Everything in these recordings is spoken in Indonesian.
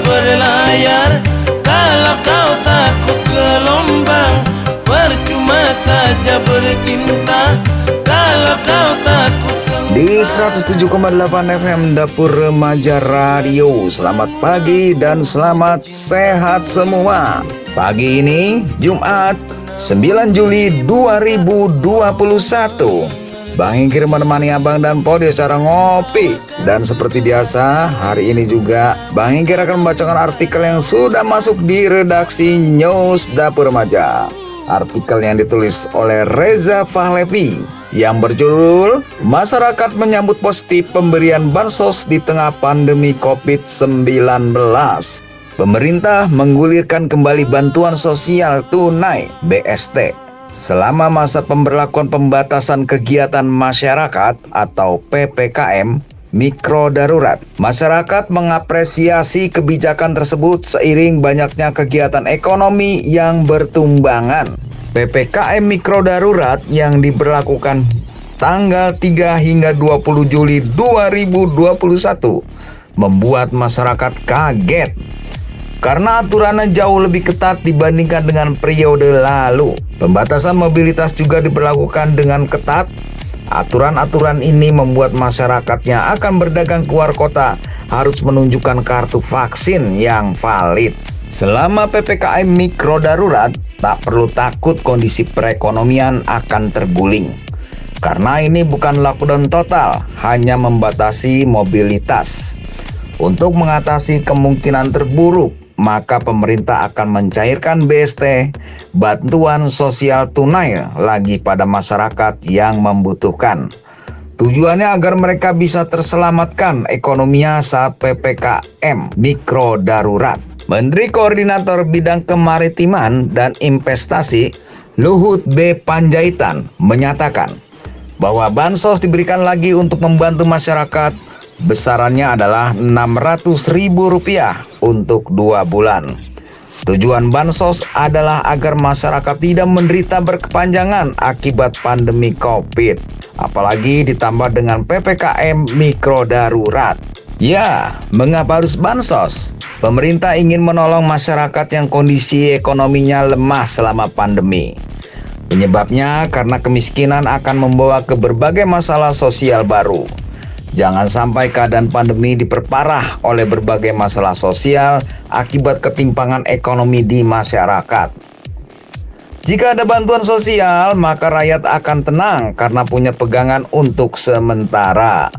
berlayar. Kalau kau takut gelombang Percuma saja bercinta. Kalau kau takut di 107,8 FM Dapur Remaja Radio. Selamat pagi dan selamat sehat semua. Pagi ini Jumat 9 Juli 2021 Bang Ingkir menemani Abang dan Podi secara ngopi. Dan seperti biasa hari ini juga Bang Ingkir akan membacakan artikel yang sudah masuk di redaksi News Dapur Remaja. Artikel yang ditulis oleh Reza Fahlevi yang berjudul Masyarakat menyambut positif pemberian bansos di tengah pandemi COVID-19 Pemerintah menggulirkan kembali bantuan sosial tunai BST Selama masa pemberlakuan pembatasan kegiatan masyarakat atau PPKM mikro darurat, masyarakat mengapresiasi kebijakan tersebut seiring banyaknya kegiatan ekonomi yang bertumbangan. PPKM mikro darurat yang diberlakukan tanggal 3 hingga 20 Juli 2021 membuat masyarakat kaget karena aturannya jauh lebih ketat dibandingkan dengan periode lalu. Pembatasan mobilitas juga diberlakukan dengan ketat. Aturan-aturan ini membuat masyarakatnya akan berdagang keluar kota harus menunjukkan kartu vaksin yang valid. Selama PPKM mikro darurat, tak perlu takut kondisi perekonomian akan terguling. Karena ini bukan lockdown total, hanya membatasi mobilitas. Untuk mengatasi kemungkinan terburuk, maka pemerintah akan mencairkan BST bantuan sosial tunai lagi pada masyarakat yang membutuhkan. Tujuannya agar mereka bisa terselamatkan ekonominya saat PPKM mikro darurat. Menteri Koordinator Bidang Kemaritiman dan Investasi Luhut B. Panjaitan menyatakan bahwa bansos diberikan lagi untuk membantu masyarakat Besarannya adalah Rp600.000 untuk dua bulan. Tujuan bansos adalah agar masyarakat tidak menderita berkepanjangan akibat pandemi COVID, apalagi ditambah dengan PPKM mikro darurat. Ya, mengapa harus bansos? Pemerintah ingin menolong masyarakat yang kondisi ekonominya lemah selama pandemi. Penyebabnya karena kemiskinan akan membawa ke berbagai masalah sosial baru. Jangan sampai keadaan pandemi diperparah oleh berbagai masalah sosial akibat ketimpangan ekonomi di masyarakat. Jika ada bantuan sosial, maka rakyat akan tenang karena punya pegangan untuk sementara.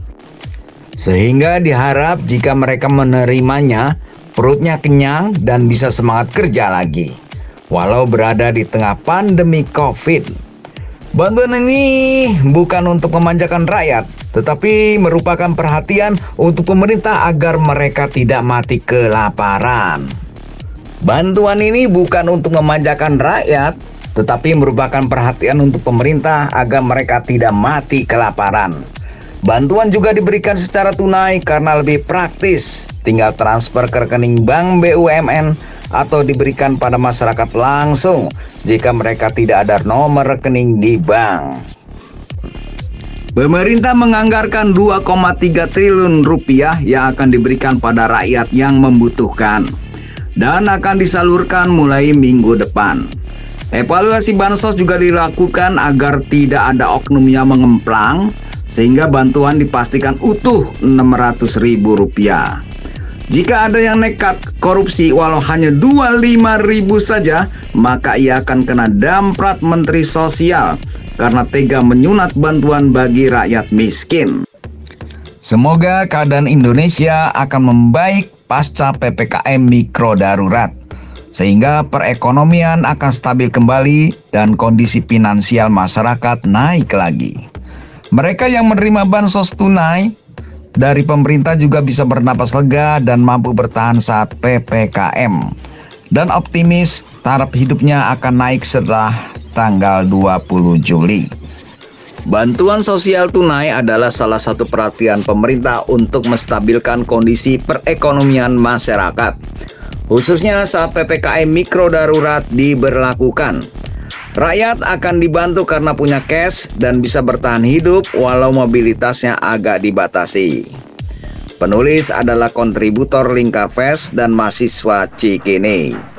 Sehingga diharap jika mereka menerimanya, perutnya kenyang dan bisa semangat kerja lagi. Walau berada di tengah pandemi COVID. Bantuan ini bukan untuk memanjakan rakyat, tetapi merupakan perhatian untuk pemerintah agar mereka tidak mati kelaparan. Bantuan ini bukan untuk memanjakan rakyat, tetapi merupakan perhatian untuk pemerintah agar mereka tidak mati kelaparan. Bantuan juga diberikan secara tunai karena lebih praktis, tinggal transfer ke rekening bank BUMN atau diberikan pada masyarakat langsung jika mereka tidak ada nomor rekening di bank. Pemerintah menganggarkan 2,3 triliun rupiah yang akan diberikan pada rakyat yang membutuhkan dan akan disalurkan mulai minggu depan. Evaluasi bansos juga dilakukan agar tidak ada oknum yang mengemplang sehingga bantuan dipastikan utuh Rp600.000. Jika ada yang nekat korupsi walau hanya 25 ribu saja, maka ia akan kena damprat Menteri Sosial karena tega menyunat bantuan bagi rakyat miskin. Semoga keadaan Indonesia akan membaik pasca PPKM mikro darurat, sehingga perekonomian akan stabil kembali dan kondisi finansial masyarakat naik lagi. Mereka yang menerima bansos tunai dari pemerintah juga bisa bernapas lega dan mampu bertahan saat PPKM. Dan optimis taraf hidupnya akan naik setelah tanggal 20 Juli. Bantuan sosial tunai adalah salah satu perhatian pemerintah untuk menstabilkan kondisi perekonomian masyarakat, khususnya saat PPKM mikro darurat diberlakukan. Rakyat akan dibantu karena punya cash dan bisa bertahan hidup walau mobilitasnya agak dibatasi. Penulis adalah kontributor Lingkar dan mahasiswa Cikini.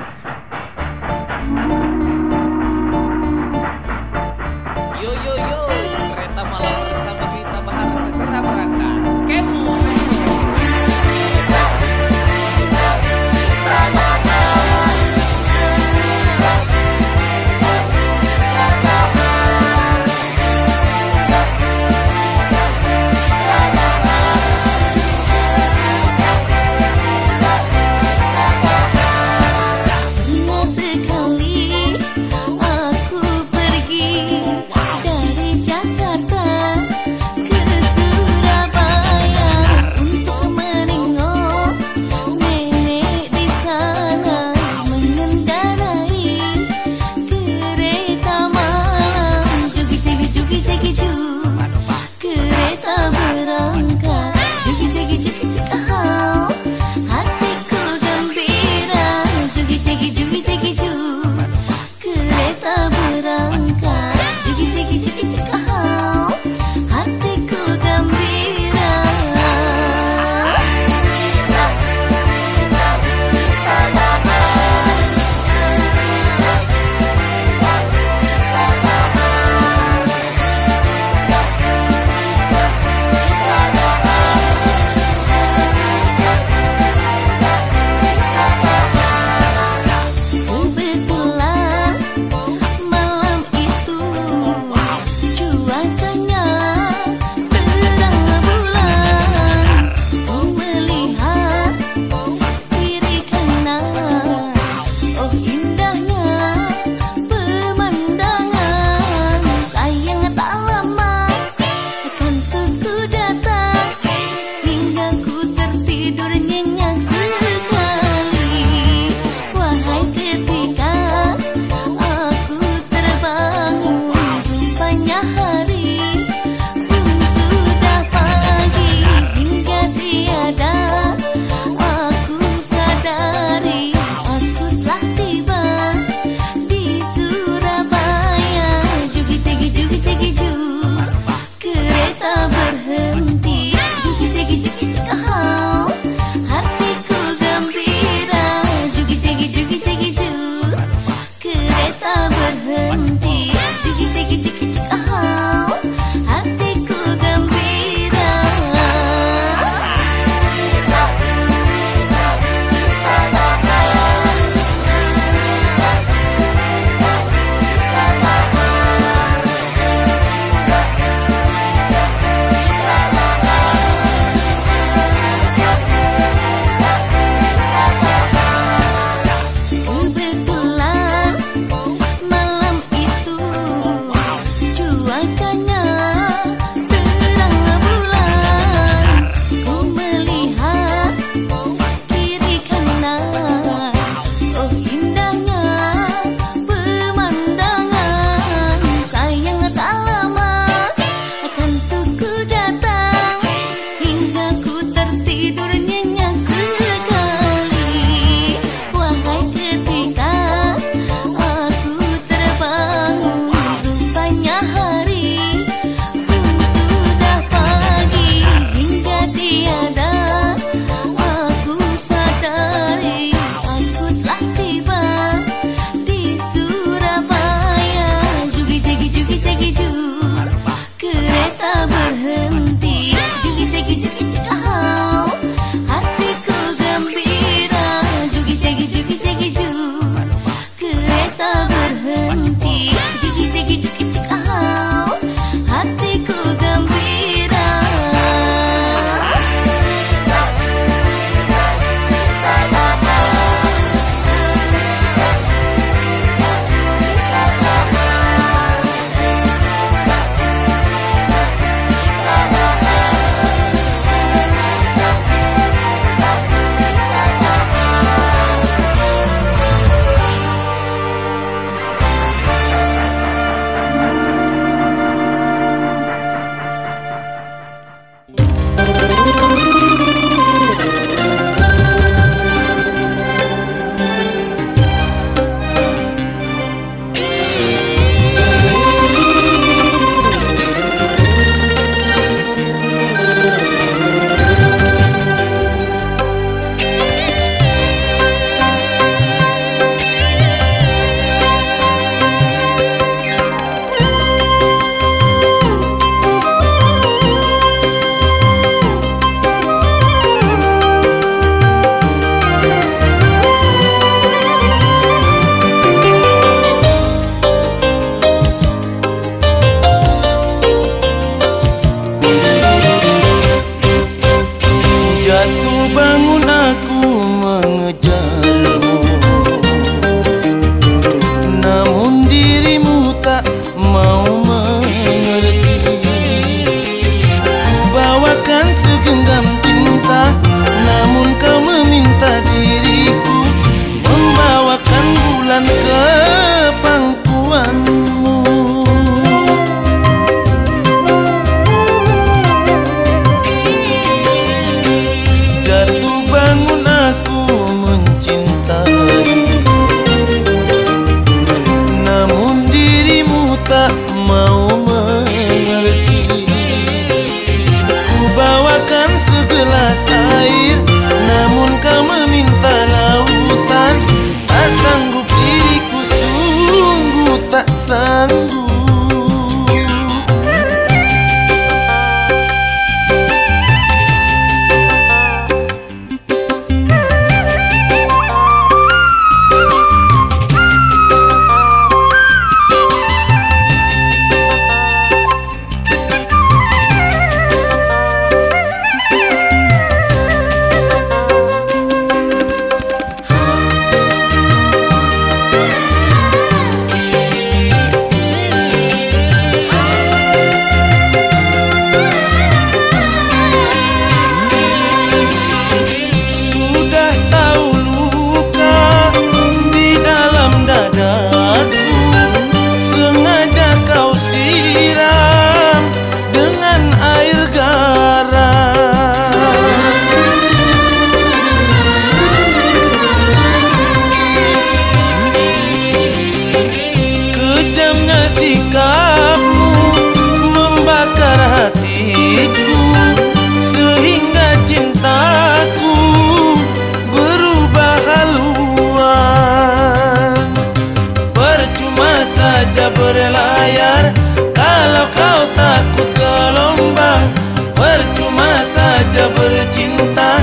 saja berlayar. Kalau kau takut gelombang Percuma saja bercinta.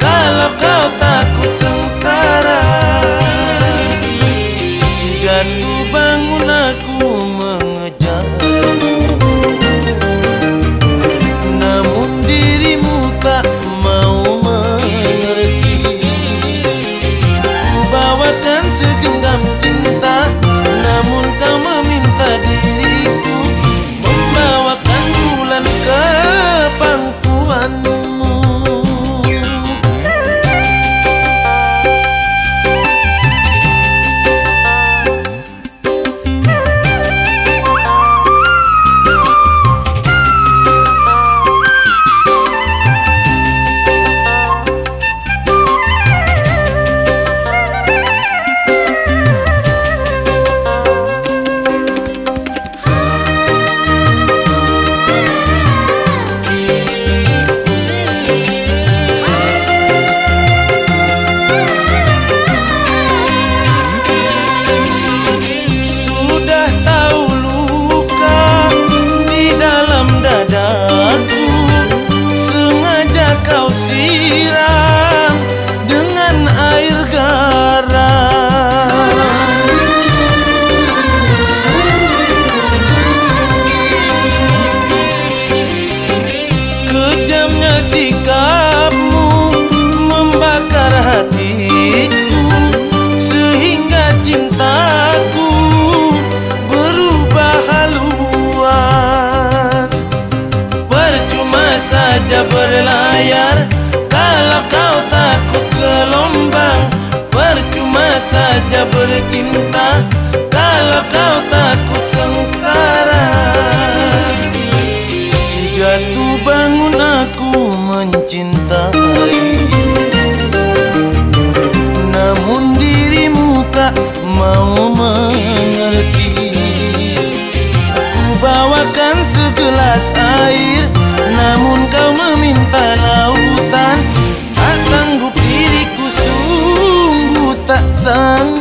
Kalau kau takut sun.